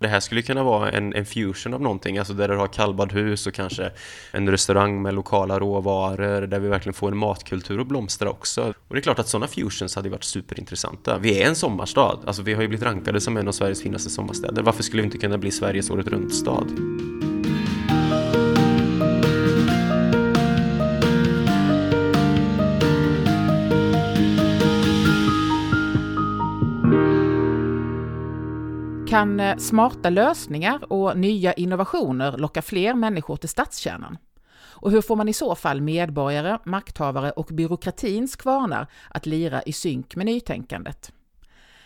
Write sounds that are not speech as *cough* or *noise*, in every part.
Det här skulle kunna vara en, en fusion av någonting, alltså där du har kallbadhus och kanske en restaurang med lokala råvaror, där vi verkligen får en matkultur att blomstra också. Och det är klart att sådana fusions hade varit superintressanta. Vi är en sommarstad, alltså vi har ju blivit rankade som en av Sveriges finaste sommarstäder. Varför skulle vi inte kunna bli Sveriges året runt-stad? Kan eh, smarta lösningar och nya innovationer locka fler människor till stadskärnan? Och hur får man i så fall medborgare, makthavare och byråkratins kvarnar att lira i synk med nytänkandet?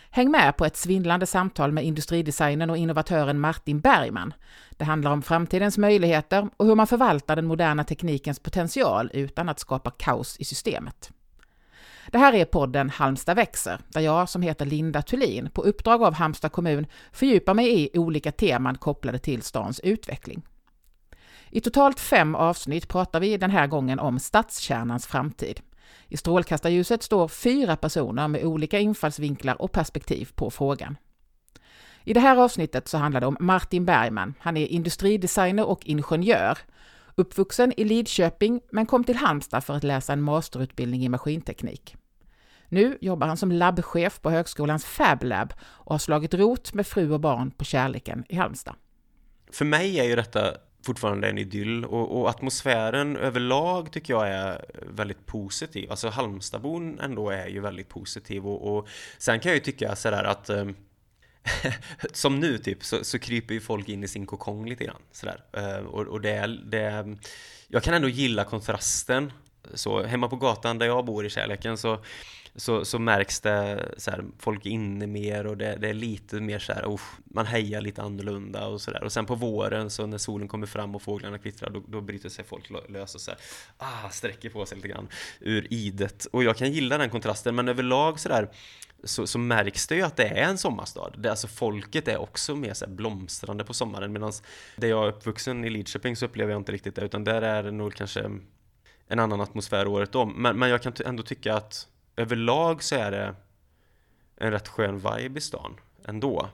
Häng med på ett svindlande samtal med industridesignern och innovatören Martin Bergman. Det handlar om framtidens möjligheter och hur man förvaltar den moderna teknikens potential utan att skapa kaos i systemet. Det här är podden Halmstad växer, där jag som heter Linda Thulin på uppdrag av Halmstad kommun fördjupar mig i olika teman kopplade till stans utveckling. I totalt fem avsnitt pratar vi den här gången om stadskärnans framtid. I strålkastarljuset står fyra personer med olika infallsvinklar och perspektiv på frågan. I det här avsnittet så handlar det om Martin Bergman. Han är industridesigner och ingenjör. Uppvuxen i Lidköping men kom till Halmstad för att läsa en masterutbildning i maskinteknik. Nu jobbar han som labbchef på högskolans Fab Lab och har slagit rot med fru och barn på kärleken i Halmstad. För mig är ju detta fortfarande en idyll och, och, atmosfären överlag tycker jag är väldigt positiv. Alltså Halmstadbon ändå är ju väldigt positiv och, och sen kan jag ju tycka sådär att eh, *laughs* som nu typ så, så, kryper ju folk in i sin kokong lite grann sådär. Eh, och, och det, det, jag kan ändå gilla kontrasten. Så hemma på gatan där jag bor i kärleken så så, så märks det så här, folk är inne mer och det, det är lite mer så här, oh, man hejar lite annorlunda och sådär. Och sen på våren så när solen kommer fram och fåglarna kvittrar då, då bryter sig folk lös och så här, ah, sträcker på sig lite grann ur idet. Och jag kan gilla den kontrasten men överlag så där så, så, märks det ju att det är en sommarstad. Det, alltså folket är också mer så blomstrande på sommaren medan där jag är uppvuxen i Lidköping så upplever jag inte riktigt det utan där är det nog kanske en annan atmosfär året om. Men, men jag kan ändå tycka att överlag så är det en rätt skön vibe i stan ändå.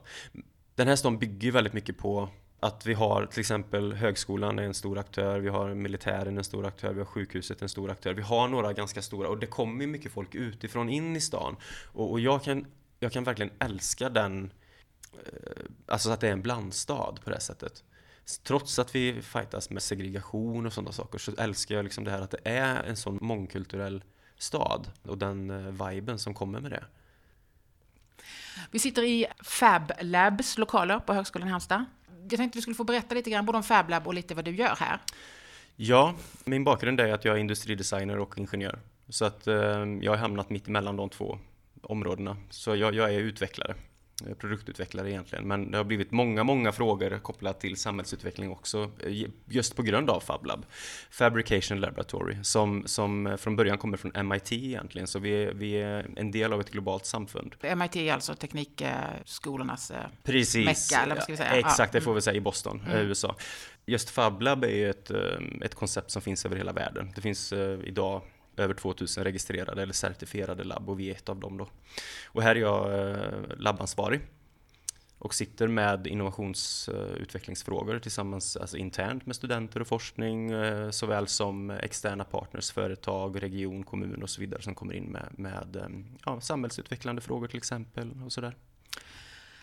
Den här stan bygger ju väldigt mycket på att vi har till exempel högskolan är en stor aktör, vi har militären en stor aktör, vi har sjukhuset en stor aktör. Vi har några ganska stora och det kommer ju mycket folk utifrån in i stan. Och, och jag, kan, jag kan verkligen älska den, eh, alltså att det är en blandstad på det sättet. Trots att vi fightas med segregation och sådana saker så älskar jag liksom det här att det är en sån mångkulturell stad och den eh, viben som kommer med det. Vi sitter i Fab Labs lokaler på Högskolan i Halmstad. Jag tänkte vi skulle få berätta lite grann både om Fab Lab och lite vad du gör här. Ja, min bakgrund är att jag är industridesigner och ingenjör. Så att eh, jag har hamnat mitt emellan de två områdena. Så jag, jag är utvecklare produktutvecklare egentligen. Men det har blivit många, många frågor kopplat till samhällsutveckling också, eh, just på grund av FabLab. Fabrication Laboratory, som, som från början kommer från MIT egentligen, så vi är, vi är en del av ett globalt samfund. MIT är alltså teknikskolornas eh, Precis, mecka, eller vad ska vi säga? Exakt, det får vi säga i Boston, mm. USA. Just FabLab är ju ett, eh, ett koncept som finns över hela världen. Det finns idag över 2000 registrerade eller certifierade labb och vi är ett av dem då. Och här är jag eh, labbansvarig och sitter med innovationsutvecklingsfrågor tillsammans alltså internt med studenter och forskning eh, såväl som externa partners, företag, region, kommun och så vidare som kommer in med, med eh, ja, samhällsutvecklande frågor till exempel och sådär.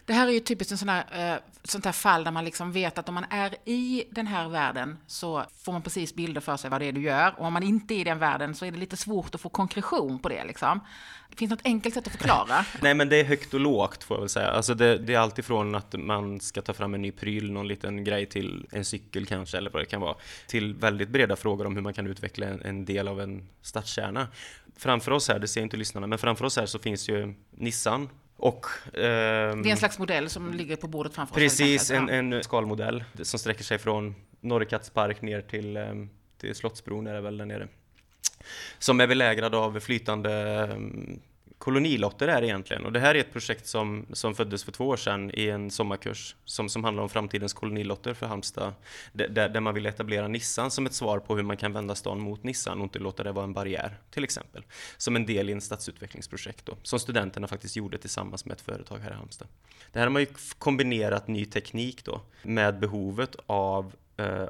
Det här är ju typiskt en sån här, eh, sånt här fall där man liksom vet att om man är i den här världen så får man precis bilder för sig vad det är du gör. Och om man inte är i den världen så är det lite svårt att få konkretion på det. Liksom. Finns något enkelt sätt att förklara? *laughs* Nej, men det är högt och lågt får jag väl säga. Alltså det, det är alltifrån att man ska ta fram en ny pryl, någon liten grej till en cykel kanske, eller vad det kan vara, till väldigt breda frågor om hur man kan utveckla en, en del av en stadskärna. Framför oss här, det ser inte lyssnarna, men framför oss här så finns ju Nissan och, ehm, det är en slags modell som ligger på bordet framför oss. Precis, en, en skalmodell som sträcker sig från Norrkatts park ner till, ehm, till Slottsbron är det väl där nere. Som är belägrad av flytande ehm, kolonilotter är egentligen. Och det här är ett projekt som, som föddes för två år sedan i en sommarkurs som, som handlar om framtidens kolonilotter för Halmstad. Där, där man vill etablera Nissan som ett svar på hur man kan vända stan mot Nissan och inte låta det vara en barriär, till exempel. Som en del i en stadsutvecklingsprojekt då, som studenterna faktiskt gjorde tillsammans med ett företag här i Halmstad. Det här har man ju kombinerat ny teknik då med behovet av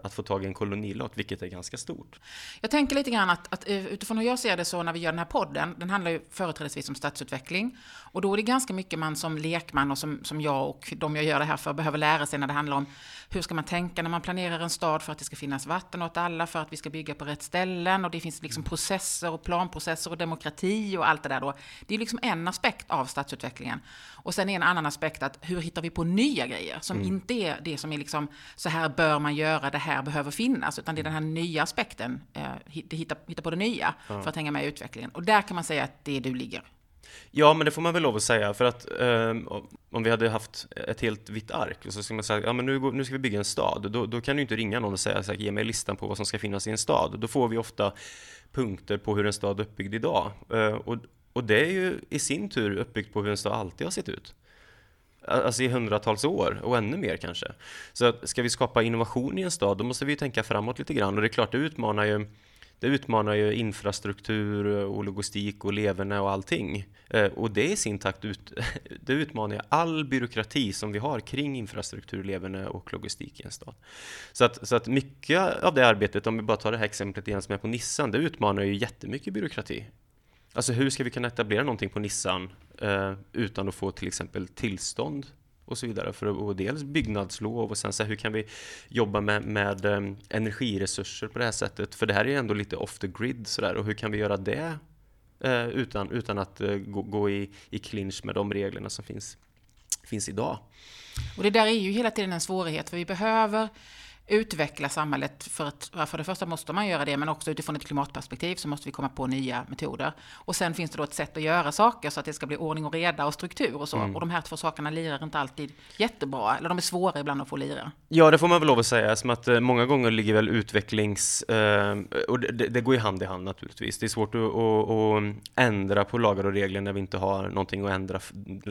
att få tag i en kolonilott, vilket är ganska stort. Jag tänker lite grann att, att, eh, utifrån hur jag ser det så när vi gör den här podden, den handlar ju företrädesvis om stadsutveckling. Och då är det ganska mycket man som lekman och som, som jag och de jag gör det här för behöver lära sig när det handlar om hur ska man tänka när man planerar en stad för att det ska finnas vatten åt alla, för att vi ska bygga på rätt ställen och det finns liksom processer och planprocesser och demokrati och allt det där då. Det är liksom en aspekt av stadsutvecklingen. Och sen är en annan aspekt att hur hittar vi på nya grejer som mm. inte är det som är liksom så här bör man göra, det här behöver finnas, utan det är den här nya aspekten, eh, hitta, hitta på det nya ja. för att hänga med i utvecklingen. Och där kan man säga att det är du ligger. Ja, men det får man väl lov att säga, för att eh, om vi hade haft ett helt vitt ark och så ska man säga, ja men nu, nu ska vi bygga en stad, då, då kan du inte ringa någon och säga, så här, ge mig listan på vad som ska finnas i en stad. Då får vi ofta punkter på hur en stad är uppbyggd idag. Eh, och, och det är ju i sin tur uppbyggt på hur en stad alltid har sett ut. Alltså i hundratals år och ännu mer kanske. Så att ska vi skapa innovation i en stad, då måste vi tänka framåt lite grann och det är klart, det utmanar ju det utmanar ju infrastruktur och logistik och leverne och allting. Eh, och det i sin takt ut, *laughs* det utmanar ju all byråkrati som vi har kring infrastruktur, leverne och logistik i en stad. Så att, så att mycket av det arbetet, om vi bara tar det här exemplet igen som är på Nissan, det utmanar ju jättemycket byråkrati. Alltså hur ska vi kunna etablera någonting på Nissan eh, utan att få till exempel tillstånd och så vidare för och dels byggnadslov och sen så här, hur kan vi jobba med, med um, energiresurser på det här sättet för det här är ju ändå lite off the grid sådär och hur kan vi göra det eh, utan, utan att uh, gå, gå, i, i clinch med de reglerna som finns, finns idag. Och det där är ju hela tiden en svårighet för vi behöver utveckla samhället för att för det första måste man göra det, men också utifrån ett klimatperspektiv så måste vi komma på nya metoder. Och sen finns det då ett sätt att göra saker så att det ska bli ordning och reda och struktur och så. Mm. Och de här två sakerna lirar inte alltid jättebra, eller de är svåra ibland att få lira. Ja, det får man väl lov att säga, som att eh, många gånger ligger väl utvecklings... Eh, och det, det, går ju hand i hand naturligtvis. Det är svårt att, att, ändra på lagar och regler när vi inte har någonting att ändra,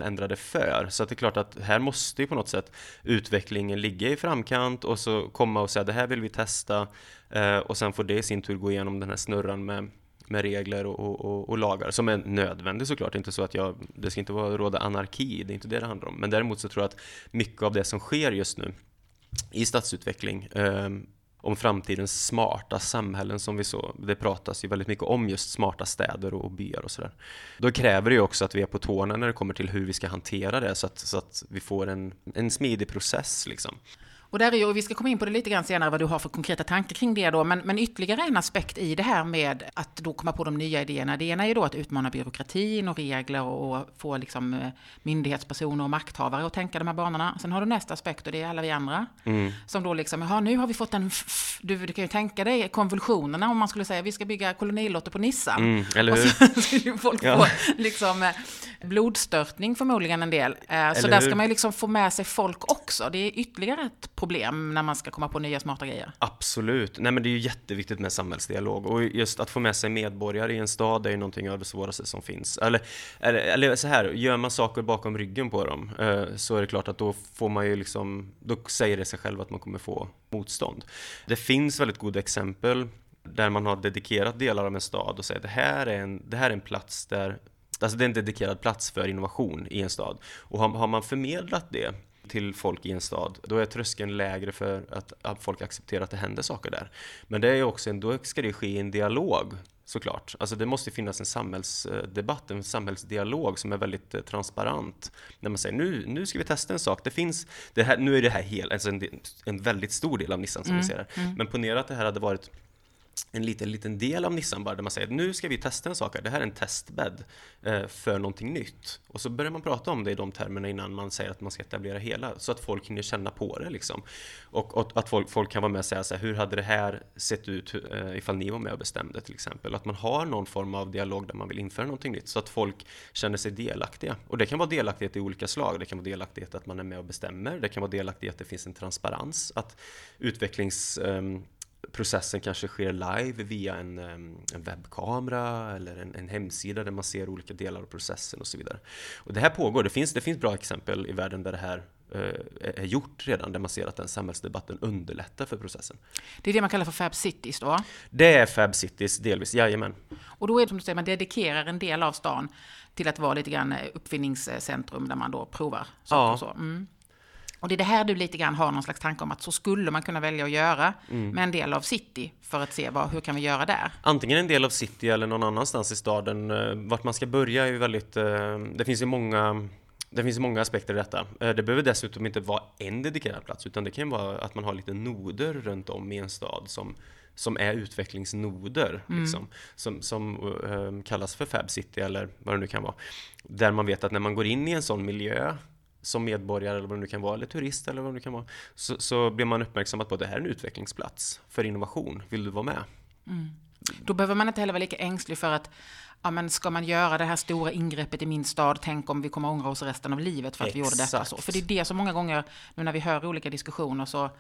ändra det för. Så det är klart att här måste ju på något sätt utvecklingen ligga i framkant och så kommer komma och säga det här vill vi testa eh, och sen får det i sin tur gå igenom den här snurran med, med regler och, och, och, lagar som är nödvändig såklart. Inte så att jag, det ska inte vara råda anarki, det är inte det det handlar om. Men däremot så tror jag att mycket av det som sker just nu i stadsutveckling eh, om framtidens smarta samhällen som vi så, det pratas ju väldigt mycket om just smarta städer och byar och sådär. Då kräver det ju också att vi är på tårna när det kommer till hur vi ska hantera det så att, så att vi får en, en smidig process liksom. Och, där är och vi ska komma in på det lite grann senare, vad du har för konkreta tankar kring det då. Men, men ytterligare en aspekt i det här med att då komma på de nya idéerna. Det ena är ju då att utmana byråkratin och regler och få liksom eh, myndighetspersoner och makthavare att tänka de här banorna. Sen har du nästa aspekt och det är alla vi andra. Mm. Som då liksom, jaha nu har vi fått en, du, du kan ju tänka dig konvulsionerna om man skulle säga vi ska bygga kolonilotter på Nissan. Mm, eller hur? Och så *laughs* skulle folk ja. få liksom eh, blodstörtning förmodligen en del. Eh, så där ska man ju liksom få med sig folk också. Det är ytterligare ett problem när man ska komma på nya smarta grejer. Absolut. Nej men det är ju jätteviktigt med samhällsdialog och just att få med sig medborgare i en stad är ju någonting av det svåraste som finns. Eller, eller, eller så här, gör man saker bakom ryggen på dem eh, så är det klart att då får man ju liksom, då säger det sig själv att man kommer få motstånd. Det finns väldigt goda exempel där man har dedikerat delar av en stad och säger det här är en, det här är en plats där Alltså det är en dedikerad plats för innovation i en stad. Och har, har man förmedlat det till folk i en stad, då är tröskeln lägre för att, att folk accepterar att det händer saker där. Men det är också en, då ska det ske i en dialog såklart. Alltså det måste finnas en samhällsdebatt, en samhällsdialog som är väldigt eh, transparent. När man säger nu, nu ska vi testa en sak. Det finns, det här, nu är det här hel, alltså en, en väldigt stor del av Nissan som mm, vi ser här. Mm. Men ponera att det här hade varit en liten, liten del av Nissan bara där man säger nu ska vi testa en sak här. Det här är en testbädd eh, för någonting nytt. Och så börjar man prata om det i de termerna innan man säger att man ska etablera hela så att folk hinner känna på det liksom. Och, och att folk, folk kan vara med och säga så här, hur hade det här sett ut eh, ifall ni var med och bestämde till exempel. Att man har någon form av dialog där man vill införa någonting nytt så att folk känner sig delaktiga. Och det kan vara delaktighet i olika slag. Det kan vara delaktighet att man är med och bestämmer. Det kan vara delaktighet att det finns en transparens. Att utvecklings ehm, processen kanske sker live via en, en webbkamera eller en, en, hemsida där man ser olika delar av processen och så vidare. Och det här pågår, det finns, det finns bra exempel i världen där det här eh, är gjort redan, där man ser att den samhällsdebatten underlättar för processen. Det är det man kallar för Fab Cities då? Det är Fab Cities delvis, jajamän. Och då är det som du säger, man dedikerar en del av stan till att vara lite grann uppfinningscentrum där man då provar saker ja. och så. Mm. Och det är det här du lite grann har någon slags tanke om att så skulle man kunna välja att göra mm. med en del av city för att se vad, hur kan vi göra där? Antingen en del av city eller någon annanstans i staden. Eh, vart man ska börja är ju väldigt, eh, det finns ju många det finns många aspekter i detta. Eh, det behöver dessutom inte vara en dedikerad plats utan det kan vara att man har lite noder runt om i en stad som, som är utvecklingsnoder. Mm. Liksom, som som uh, kallas för Fab City eller vad det nu kan vara. Där man vet att när man går in i en sån miljö som medborgare eller vad det nu kan vara, eller turist eller vad det nu kan vara, så, så blir man uppmärksammad på att det här är en utvecklingsplats för innovation. Vill du vara med? Mm. Då behöver man inte heller vara lika ängslig för att ja, men ska man göra det här stora ingreppet i min stad, tänk om vi kommer ångra oss resten av livet för att Exakt. vi gjorde detta. Så. För det är det som många gånger, nu när vi hör olika diskussioner, så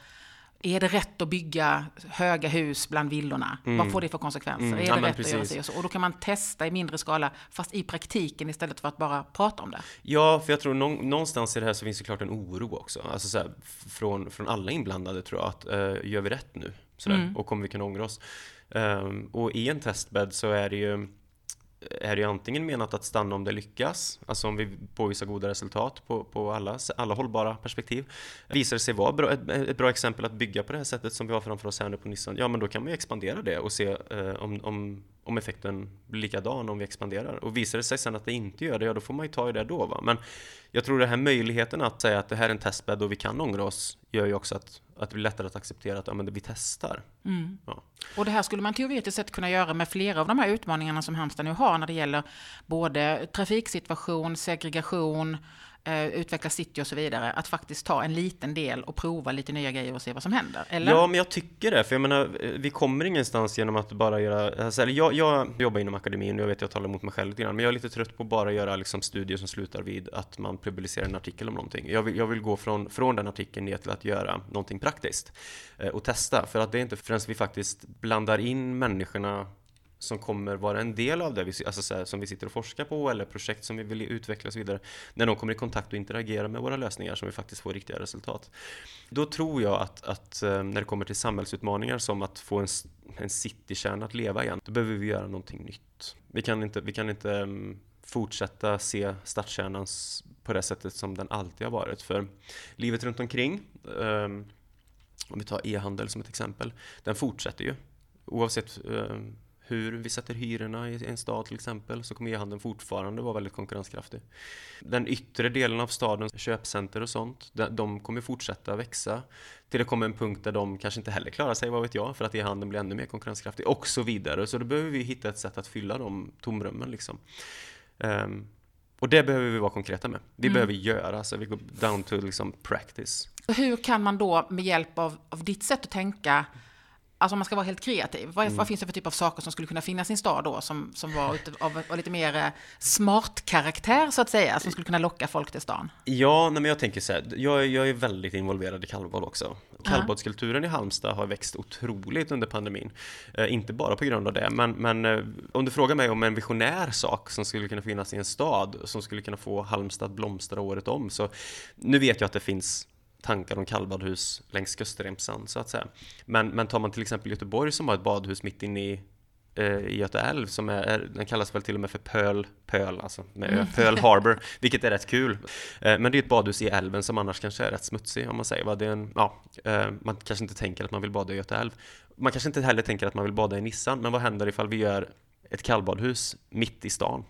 är det rätt att bygga höga hus bland villorna? Mm. Vad får det för konsekvenser? Mm. Är det ja, rätt precis. att göra så? Och då kan man testa i mindre skala, fast i praktiken istället för att bara prata om det. Ja, för jag tror någonstans i det här så finns det klart en oro också. Alltså så här, från, från alla inblandade tror jag, att uh, gör vi rätt nu? Sådär, mm. Och kommer vi kunna ångra oss? Um, och i en testbädd så är det ju är det antingen menat att stanna om det lyckas, alltså om vi påvisar goda resultat på, på alla, alla hållbara perspektiv. Visar det sig vara bra, ett, ett, bra exempel att bygga på det här sättet som vi har framför oss här nu på Nissan, ja men då kan man ju expandera det och se eh, om, om, om effekten blir likadan om vi expanderar. Och visar det sig sen att det inte gör det, ja då får man ju ta i det då. Va? Men jag tror den här möjligheten att säga att det här är en testbädd och vi kan ångra oss gör ju också att, att det blir lättare att acceptera att ja, men vi testar. Mm. Ja. Och det här skulle man teoretiskt sett kunna göra med flera av de här utmaningarna som Halmstad nu har när det gäller både trafiksituation, segregation, Eh, utveckla city och så vidare, att faktiskt ta en liten del och prova lite nya grejer och se vad som händer? Eller? Ja, men jag tycker det, för jag menar, eh, vi kommer ingenstans genom att bara göra, alltså, jag, jag jobbar inom akademin och jag vet att jag talar emot mig själv lite grann, men jag är lite trött på att bara göra liksom, studier som slutar vid att man publicerar en artikel om någonting. Jag vill, jag vill gå från, från den artikeln ner till att göra någonting praktiskt eh, och testa, för att det är inte förrän vi faktiskt blandar in människorna som kommer vara en del av det vi, alltså så här, som vi sitter och forskar på eller projekt som vi vill utveckla och så vidare. När de kommer i kontakt och interagerar med våra lösningar som vi faktiskt får riktiga resultat. Då tror jag att, att eh, när det kommer till samhällsutmaningar som att få en, en citykärna att leva igen, då behöver vi göra någonting nytt. Vi kan inte, vi kan inte mm, fortsätta se stadskärnan på det sättet som den alltid har varit. För livet runt omkring, ehm, om vi tar e-handel som ett exempel, den fortsätter ju. Oavsett ehm, hur vi sätter hyrorna i en stad till exempel så kommer e-handeln fortfarande vara väldigt konkurrenskraftig. Den yttre delen av stadens köpcenter och sånt, de kommer fortsätta växa till det kommer en punkt där de kanske inte heller klarar sig, vad vet jag, för att e-handeln blir ännu mer konkurrenskraftig och så vidare. Så då behöver vi hitta ett sätt att fylla de tomrummen liksom. Um, och det behöver vi vara konkreta med. Vi mm. behöver göra, så vi går down to liksom practice. Hur kan man då med hjälp av, av ditt sätt att tänka Alltså om man ska vara helt kreativ, vad, mm. vad, finns det för typ av saker som skulle kunna finnas i en stad då som, som var av, av lite mer eh, smart karaktär så att säga, som skulle kunna locka folk till stan? Ja, nej, men jag tänker så här, jag, jag är väldigt involverad i kallbad också. Kallbadskulturen i Halmstad har växt otroligt under pandemin. Eh, inte bara på grund av det, men, men eh, om du frågar mig om en visionär sak som skulle kunna finnas i en stad, som skulle kunna få Halmstad att blomstra året om, så nu vet jag att det finns tankar om kallbadhus längs kustremsan så att säga. Men, men tar man till exempel Göteborg som har ett badhus mitt inne i eh, i Göta älv som är, den kallas väl till och med för Pöl, Pöl alltså, med mm. Pearl *laughs* Harbor, vilket är rätt kul. Eh, men det är ett badhus i älven som annars kanske är rätt smutsig om man säger vad det är en, ja, eh, man kanske inte tänker att man vill bada i Göta älv. Man kanske inte heller tänker att man vill bada i Nissan, men vad händer ifall vi gör ett kallbadhus mitt i stan?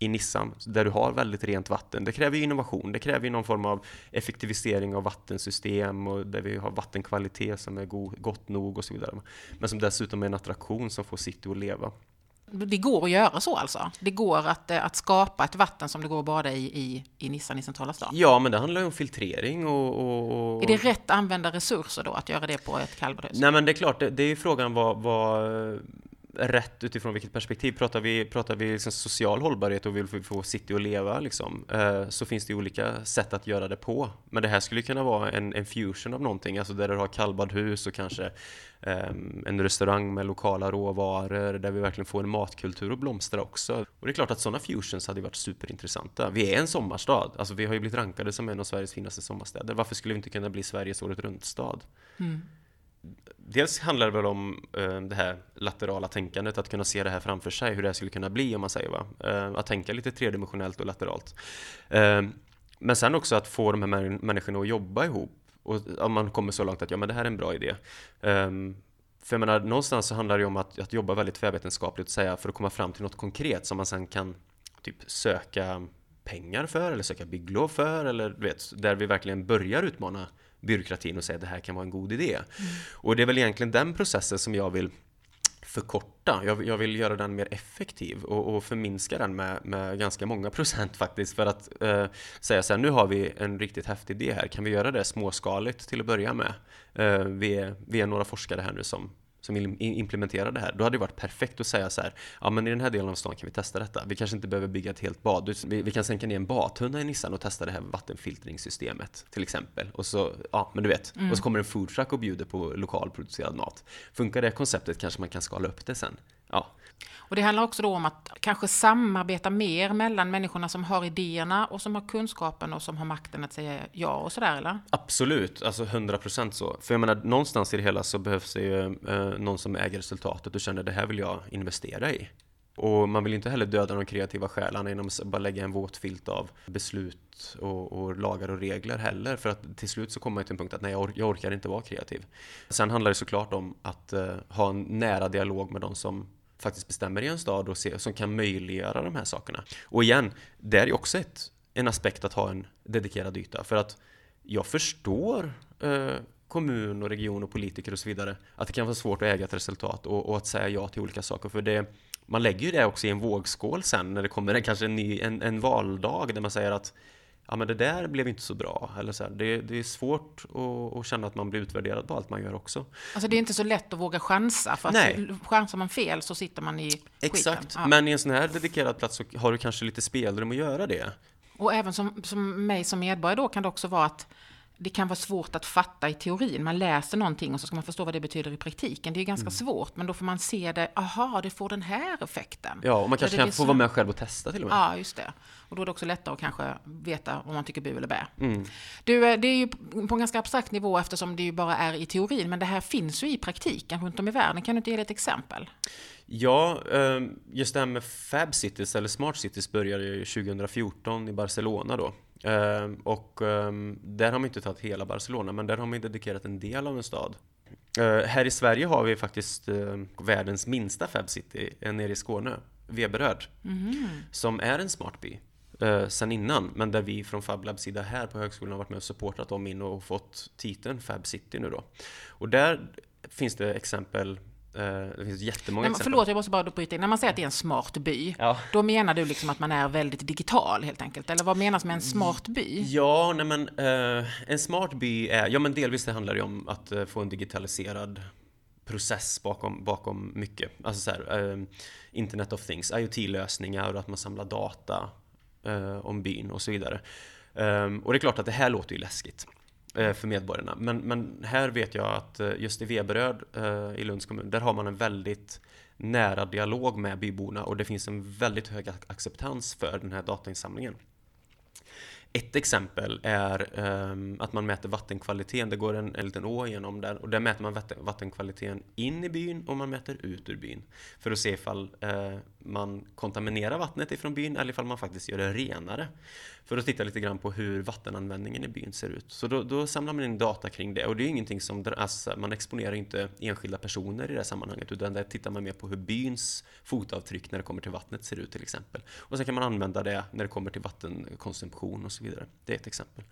I Nissan där du har väldigt rent vatten. Det kräver innovation, det kräver någon form av effektivisering av vattensystem och där vi har vattenkvalitet som är god, gott nog och så vidare. Men som dessutom är en attraktion som får city att leva. Det går att göra så alltså? Det går att, eh, att skapa ett vatten som det går att bada i, i, i Nissan i centrala stan? Ja, men det handlar ju om filtrering och, och, och... Är det rätt använda resurser då, att göra det på ett kallbadhus? Nej, men det är klart, det, det är ju frågan vad, vad rätt utifrån vilket perspektiv. Pratar vi, pratar vi liksom social hållbarhet och vill få city att leva liksom, eh, så finns det olika sätt att göra det på. Men det här skulle kunna vara en, en fusion av någonting, alltså där du har kallbadhus och kanske eh, en restaurang med lokala råvaror där vi verkligen får en matkultur att blomstra också. Och det är klart att sådana fusions hade varit superintressanta. Vi är en sommarstad, alltså vi har ju blivit rankade som en av Sveriges finaste sommarstäder. Varför skulle vi inte kunna bli Sveriges året runt-stad? Mm dels handlar det väl om eh, det här laterala tänkandet, att kunna se det här framför sig, hur det här skulle kunna bli om man säger va. Eh, att tänka lite tredimensionellt och lateralt. Eh, men sen också att få de här människorna att jobba ihop och om man kommer så långt att ja, men det här är en bra idé. Ehm, för jag menar, någonstans så handlar det om att, att jobba väldigt tvärvetenskapligt säga, för att komma fram till något konkret som man sen kan typ söka pengar för eller söka bygglov för eller vet, där vi verkligen börjar utmana byråkratin och säga att det här kan vara en god idé. Mm. Och det är väl egentligen den processen som jag vill förkorta. Jag, jag vill göra den mer effektiv och, och förminska den med, med, ganska många procent faktiskt för att eh, säga så här, nu har vi en riktigt häftig idé här, kan vi göra det småskaligt till att börja med? Eh, vi, är, vi är några forskare här nu som som vill implementera det här, då hade det varit perfekt att säga så här, ja men i den här delen av stan kan vi testa detta. Vi kanske inte behöver bygga ett helt bad, vi, vi kan sänka ner en badtunna i Nissan och testa det här vattenfiltringssystemet till exempel. Och så, ja men du vet, mm. och så kommer en foodtruck och bjuder på lokalproducerad mat. Funkar det konceptet kanske man kan skala upp det sen. Ja, och det handlar också då om att kanske samarbeta mer mellan människorna som har idéerna och som har kunskapen och som har makten att säga ja och sådär eller? Absolut, alltså 100% så. För jag menar, någonstans i det hela så behövs det ju eh, någon som äger resultatet och känner det här vill jag investera i. Och man vill inte heller döda de kreativa själarna genom att bara lägga en våt filt av beslut och, och, lagar och regler heller. För att till slut så kommer man till en punkt att nej, jag, or jag orkar inte vara kreativ. Sen handlar det såklart om att uh, ha en nära dialog med de som faktiskt bestämmer i en stad och se, som kan möjliggöra de här sakerna. Och igen, det är ju också ett, en aspekt att ha en dedikerad yta. För att jag förstår eh, kommun och region och politiker och så vidare att det kan vara svårt att äga ett resultat och, och att säga ja till olika saker. För det, man lägger ju det också i en vågskål sen när det kommer en, kanske en, ny, en, en valdag där man säger att ja men det där blev inte så bra. Eller så här, det, det, är svårt att, att, känna att man blir utvärderad på allt man gör också. Alltså det är inte så lätt att våga chansa, för Nej. chansar man fel så sitter man i Exakt, ja. men i en sån här dedikerad plats så har du kanske lite spelrum att göra det. Och även som, som mig som medborgare då kan det också vara att det kan vara svårt att fatta i teorin. Man läser någonting och så ska man förstå vad det betyder i praktiken. Det är ganska mm. svårt, men då får man se det, aha, det får den här effekten. Ja, och man kanske kan få vara med själv och testa till och med. Ja, just det. Och då är det också lättare att kanske veta om man tycker bu eller bä. Mm. Du, eh, det är ju på en ganska abstrakt nivå eftersom det ju bara är i teorin, men det här finns ju i praktiken runt om i världen. Kan du inte ge ett exempel? Ja, ehm, just det här med Fab Cities eller Smart Cities började ju 2014 i Barcelona då. Ehm, och ehm, där har man inte tagit hela Barcelona, men där har man dedikerat en del av en stad. Uh, här i Sverige har vi faktiskt uh, världens minsta Fab City uh, nere i Skåne, Veberöd, mm. som är en smart by uh, sen innan, men där vi från Fab Labs sida här på högskolan har varit med och supportat dem in och fått titeln Fab City nu då. Och där finns det exempel Eh, det finns jättemånga nej, exempel. Förlåt, jag måste bara bryta in. När man säger att det är en smart by, ja. då menar du liksom att man är väldigt digital helt enkelt? Eller vad menas med en smart by? Ja, nej men uh, en smart by är, ja men delvis det handlar det om att uh, få en digitaliserad process bakom, bakom mycket. Alltså så här, uh, Internet of Things, IoT-lösningar och att man samlar data om byn och så vidare. Um, och det är klart att det här låter ju läskigt. Eh, för medborgarna. Men, men här vet jag att eh, just i Veberöd eh, i Lunds kommun, där har man en väldigt nära dialog med byborna och det finns en väldigt hög acceptans för den här datainsamlingen. Ett exempel är um, att man mäter vattenkvaliteten. Det går en, en liten å genom där och där mäter man vattenkvaliteten in i byn och man mäter ut ur byn. För att se ifall uh, man kontaminerar vattnet ifrån byn eller ifall man faktiskt gör det renare. För att titta lite grann på hur vattenanvändningen i byn ser ut. Så då, då samlar man in data kring det och det är ingenting som alltså, man exponerar inte enskilda personer i det här sammanhanget utan där tittar man mer på hur byns fotavtryck när det kommer till vattnet ser ut till exempel. Och sen kan man använda det när det kommer till vattenkonsumtion och så vidare. Det är ett exempel.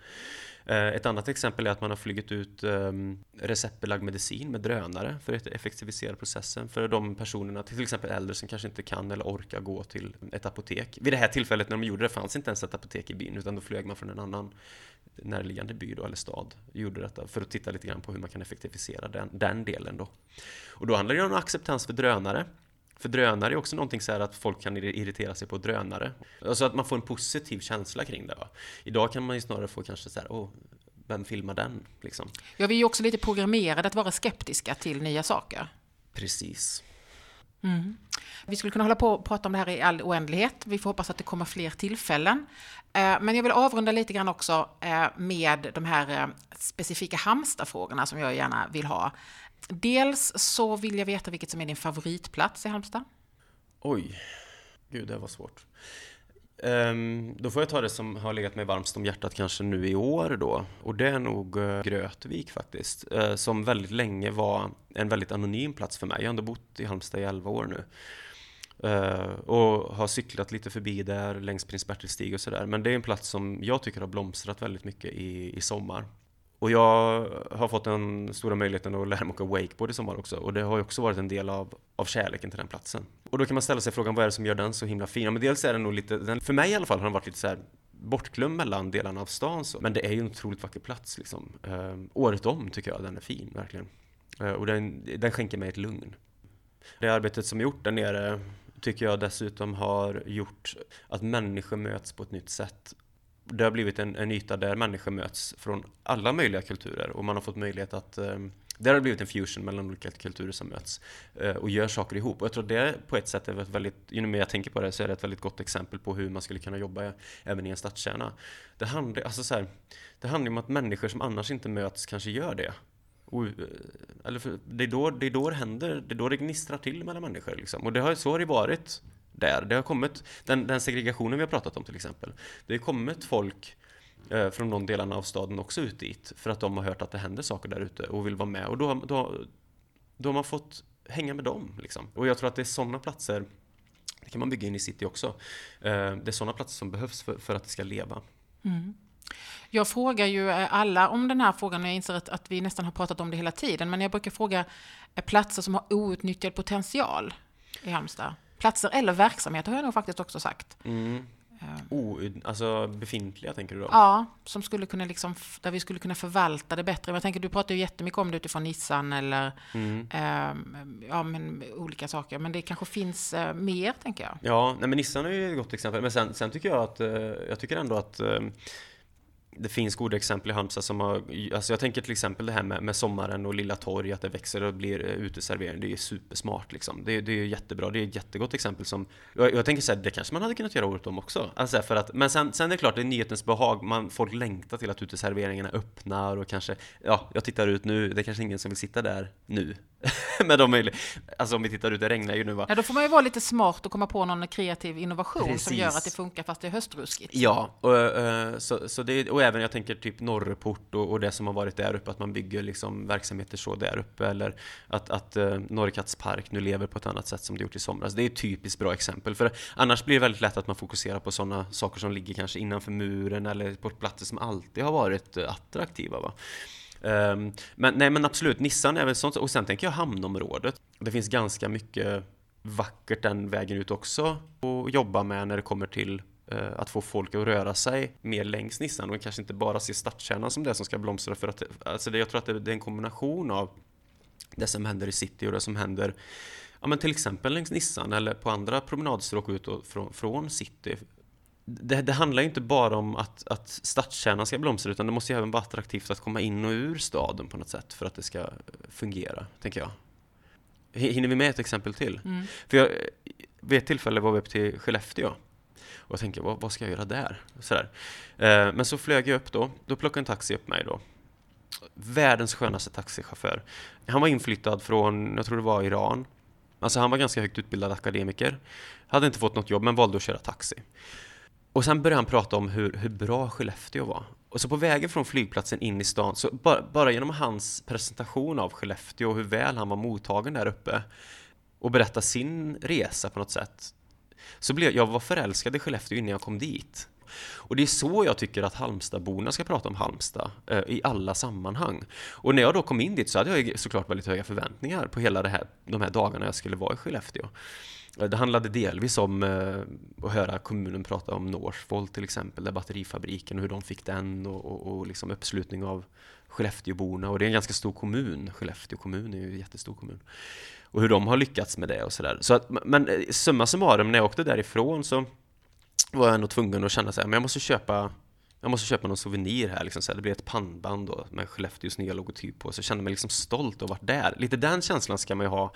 Eh, ett annat exempel är att man har flugit ut ehm, receptbelagd medicin med drönare för att effektivisera processen för de personerna, till exempel äldre som kanske inte kan eller orkar gå till ett apotek. Vid det här tillfället när de gjorde det fanns inte ens ett apotek i byn utan då flög man från en annan närliggande by då, eller stad gjorde detta för att titta lite grann på hur man kan effektivisera den, den delen då. Och då handlar det om acceptans för drönare för drönare är också någonting så här att folk kan irritera sig på drönare. Alltså att man får en positiv känsla kring det. Va? Idag kan man ju snarare få kanske så här, åh, vem filmar den? Liksom. Ja, vi är ju också lite programmerade att vara skeptiska till nya saker. Precis. Mm. Vi skulle kunna hålla på och prata om det här i all oändlighet. Vi får hoppas att det kommer fler tillfällen. Eh, men jag vill avrunda lite grann också eh, med de här eh, specifika Halmstad-frågorna som jag gärna vill ha. Dels så vill jag veta vilket som är din favoritplats i Halmstad. Oj, gud det var svårt. Um, då får jag ta det som har legat mig varmst om hjärtat kanske nu i år då. Och det är nog uh, Grötvik faktiskt. Uh, som väldigt länge var en väldigt anonym plats för mig. Jag har ändå bott i Halmstad i 11 år nu. Uh, och har cyklat lite förbi där längs Prins Bertils stig och sådär. Men det är en plats som jag tycker har blomstrat väldigt mycket i, i sommar. Och jag har fått den stora möjligheten att lära mig åka wakeboard i sommar också. Och det har ju också varit en del av, av kärleken till den platsen. Och då kan man ställa sig frågan, vad är det som gör den så himla fin? Ja, men dels är den nog lite, den, för mig i alla fall har den varit lite så här bortglömd mellan delarna av stan. Så. Men det är ju en otroligt vacker plats liksom. Uh, året om tycker jag den är fin, verkligen. Uh, och den, den skänker mig ett lugn. Det arbetet som är gjort där nere tycker jag dessutom har gjort att människor möts på ett nytt sätt det har blivit en, en yta där människor möts från alla möjliga kulturer och man har fått möjlighet att ehm, där har det blivit en fusion mellan olika kulturer som möts eh, och gör saker ihop. Och jag tror det på ett sätt är ett väldigt, ju mer jag tänker på det så är det ett väldigt gott exempel på hur man skulle kunna jobba även i en stadskärna. Det handlar, alltså så här, det handlar om att människor som annars inte möts kanske gör det. Och, eh, eller för, det, är då, det är då det händer, det är då det gnistrar till mellan människor. Liksom. Och det har, så har det varit där. Det har kommit, den, den segregationen vi har pratat om till exempel. Det har kommit folk eh, från de delarna av staden också ut dit för att de har hört att det händer saker där ute och vill vara med. Och då, då, då har man fått hänga med dem. Liksom. Och jag tror att det är sådana platser, det kan man bygga in i city också. Eh, det är sådana platser som behövs för, för att det ska leva. Mm. Jag frågar ju eh, alla om den här frågan och jag inser att, att vi nästan har pratat om det hela tiden. Men jag brukar fråga eh, platser som har outnyttjad potential i Halmstad. Platser eller verksamheter har jag nog faktiskt också sagt. Mm. Oh, alltså befintliga tänker du då? Ja, som skulle kunna liksom, där vi skulle kunna förvalta det bättre. Men jag tänker, du pratar ju jättemycket om det utifrån Nissan eller mm. eh, ja, men, olika saker. Men det kanske finns eh, mer, tänker jag. Ja, nej, men Nissan är ju ett gott exempel. Men sen, sen tycker jag att, eh, jag tycker ändå att eh, det finns goda exempel i Halmstad som har, alltså jag tänker till exempel det här med, med sommaren och Lilla Torg, att det växer och blir eh, uteservering, det är supersmart liksom. Det, det är jättebra, det är ett jättegott exempel som, jag, jag tänker så här, det kanske man hade kunnat göra året om också. Alltså för att, men sen, sen är det klart, det är nyhetens behag, man, folk längtar till att uteserveringarna öppnar och kanske, ja, jag tittar ut nu, det är kanske ingen som vill sitta där nu. *laughs* med de möjligheterna, alltså om vi tittar ut, det regnar ju nu va. Ja, då får man ju vara lite smart och komma på någon kreativ innovation Precis. som gör att det funkar fast det är höstruskigt. Ja, och, uh, så, så det, och även jag tänker typ Norrport och, och, det som har varit där uppe, att man bygger liksom verksamheter så där uppe eller att, att uh, Norrkatts park nu lever på ett annat sätt som det gjort i somras. Det är ett typiskt bra exempel, för annars blir det väldigt lätt att man fokuserar på sådana saker som ligger kanske innanför muren eller på platser som alltid har varit uh, attraktiva. Va? Um, men nej men absolut, Nissan är väl sånt, och sen tänker jag hamnområdet. Det finns ganska mycket vackert den vägen ut också att jobba med när det kommer till uh, att få folk att röra sig mer längs Nissan och kanske inte bara se stadskärnan som det som ska blomstra för att alltså det, jag tror att det, det är en kombination av det som händer i city och det som händer ja, men till exempel längs Nissan eller på andra promenadstråk ut från, från city det, det, handlar inte bara om att, att stadskärnan ska blomstra utan det måste ju även vara attraktivt att komma in och ur staden på något sätt för att det ska fungera, tänker jag. Hinner vi med ett exempel till? Mm. För jag, vid ett tillfälle var vi upp till Skellefteå och jag tänkte, vad, vad ska jag göra där? Sådär. Eh, men så flög jag upp då, då plockade en taxi upp mig då. Världens skönaste taxichaufför. Han var inflyttad från, jag tror det var Iran. Alltså han var ganska högt utbildad akademiker. Hade inte fått något jobb men valde att köra taxi. Och sen började han prata om hur, hur bra Skellefteå var. Och så på vägen från flygplatsen in i stan, så bara, bara genom hans presentation av Skellefteå och hur väl han var mottagen där uppe och berätta sin resa på något sätt, så blev jag var förälskad i Skellefteå innan jag kom dit. Och det är så jag tycker att Halmstadborna ska prata om Halmstad eh, i alla sammanhang. Och när jag då kom in dit så hade jag såklart väldigt höga förväntningar på hela det här, de här dagarna jag skulle vara i Skellefteå. Det handlade delvis om eh, att höra kommunen prata om Northvolt till exempel, där batterifabriken och hur de fick den och, och, och liksom uppslutning av Skellefteåborna och det är en ganska stor kommun. Skellefteå kommun är ju en jättestor kommun. Och hur de har lyckats med det och sådär. Så att, men eh, summa summarum, när jag åkte därifrån så var jag ändå tvungen att känna så här, men jag måste köpa jag måste köpa någon souvenir här, liksom så här. det blir ett pannband då med Skellefteås nya logotyp på, så jag kände mig liksom stolt och varit där. Lite den känslan ska man ju ha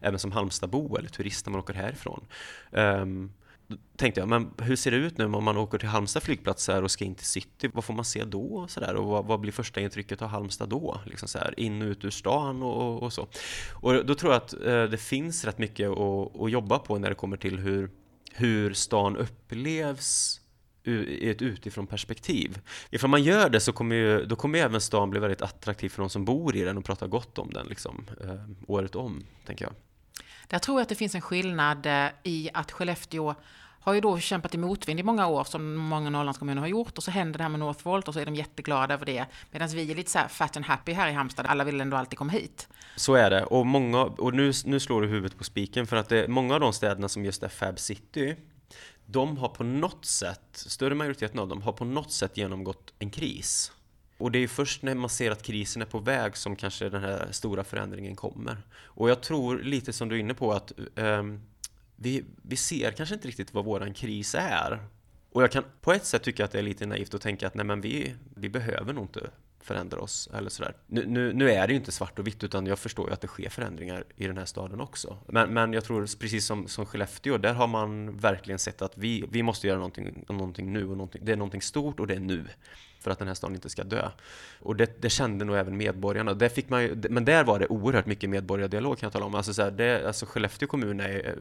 även som Halmstadbo eller turist när man åker härifrån. Um, då tänkte jag, men hur ser det ut nu om man åker till Halmstad flygplats och ska in till city? Vad får man se då? Så där? Och vad, vad, blir första intrycket av Halmstad då? Liksom så här, in och ut ur stan och, och så. Och då tror jag att eh, det finns rätt mycket att, att jobba på när det kommer till hur, hur stan upplevs i ett utifrån perspektiv. Ifall man gör det så kommer ju, då kommer ju även stan bli väldigt attraktiv för de som bor i den och pratar gott om den liksom, eh, året om, tänker jag. Där tror jag att det finns en skillnad eh, i att Skellefteå har ju då kämpat i motvind i många år som många Norrlandskommuner har gjort och så händer det här med Northvolt och så är de jätteglada över det. Medan vi är lite så här fat and happy här i Halmstad, alla vill ändå alltid komma hit. Så är det och många, och nu, nu slår du huvudet på spiken för att det, många av de städerna som just är Fab City de har på något sätt, större majoriteten av dem, har på något sätt genomgått en kris. Och det är först när man ser att krisen är på väg som kanske den här stora förändringen kommer. Och jag tror lite som du är inne på att um, vi, vi ser kanske inte riktigt vad våran kris är. Och jag kan på ett sätt tycka att det är lite naivt att tänka att nej men vi, vi behöver nog inte förändra oss eller sådär. Nu, nu, nu, är det ju inte svart och vitt utan jag förstår ju att det sker förändringar i den här staden också. Men, men jag tror precis som, som Skellefteå, där har man verkligen sett att vi, vi måste göra någonting, någonting nu och någonting, det är någonting stort och det är nu för att den här staden inte ska dö. Och det, det kände nog även medborgarna. Där fick man ju, men där var det oerhört mycket medborgardialog kan jag tala om. Alltså, så här, det, alltså Skellefteå kommun är,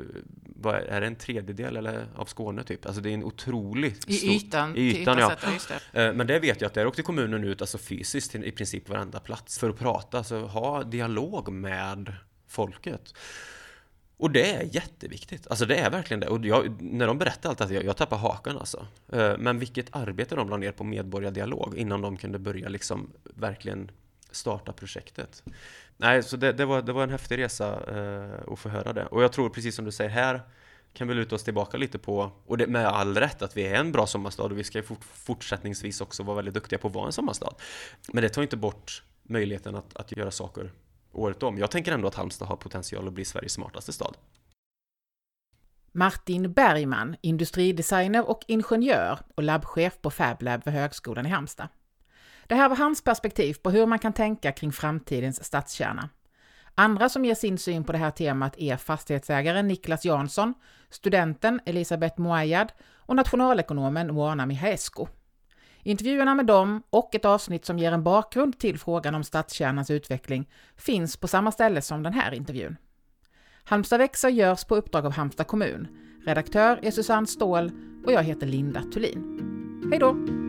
vad är det en tredjedel eller, av Skåne typ? Alltså det är en otroligt I stor, ytan. I ytan ja. Sätt, det. Eh, men det vet jag att där åkte kommunen ut alltså fysiskt till i princip varenda plats för att prata, alltså ha dialog med folket. Och det är jätteviktigt. Alltså det är verkligen det. Och jag, när de berättar allt det jag, jag tappar hakan alltså. Eh, men vilket arbete de la ner på medborgardialog innan de kunde börja liksom verkligen starta projektet. Nej, så det, det var, det var en häftig resa eh, att få höra det. Och jag tror precis som du säger här kan vi luta oss tillbaka lite på, och det med all rätt, att vi är en bra sommarstad och vi ska fort, fortsättningsvis också vara väldigt duktiga på att vara en sommarstad. Men det tar inte bort möjligheten att, att göra saker året om. Jag tänker ändå att Halmstad har potential att bli Sveriges smartaste stad. Martin Bergman, industridesigner och ingenjör och labbchef på FabLab vid Högskolan i Halmstad. Det här var hans perspektiv på hur man kan tänka kring framtidens stadskärna. Andra som ger sin syn på det här temat är fastighetsägaren Niklas Jansson, studenten Elisabeth Moayad och nationalekonomen Moana Mihaescu. Intervjuerna med dem och ett avsnitt som ger en bakgrund till frågan om stadskärnans utveckling finns på samma ställe som den här intervjun. Halmstad växer görs på uppdrag av Halmstad kommun. Redaktör är Susanne Ståhl och jag heter Linda Thulin. Hej då!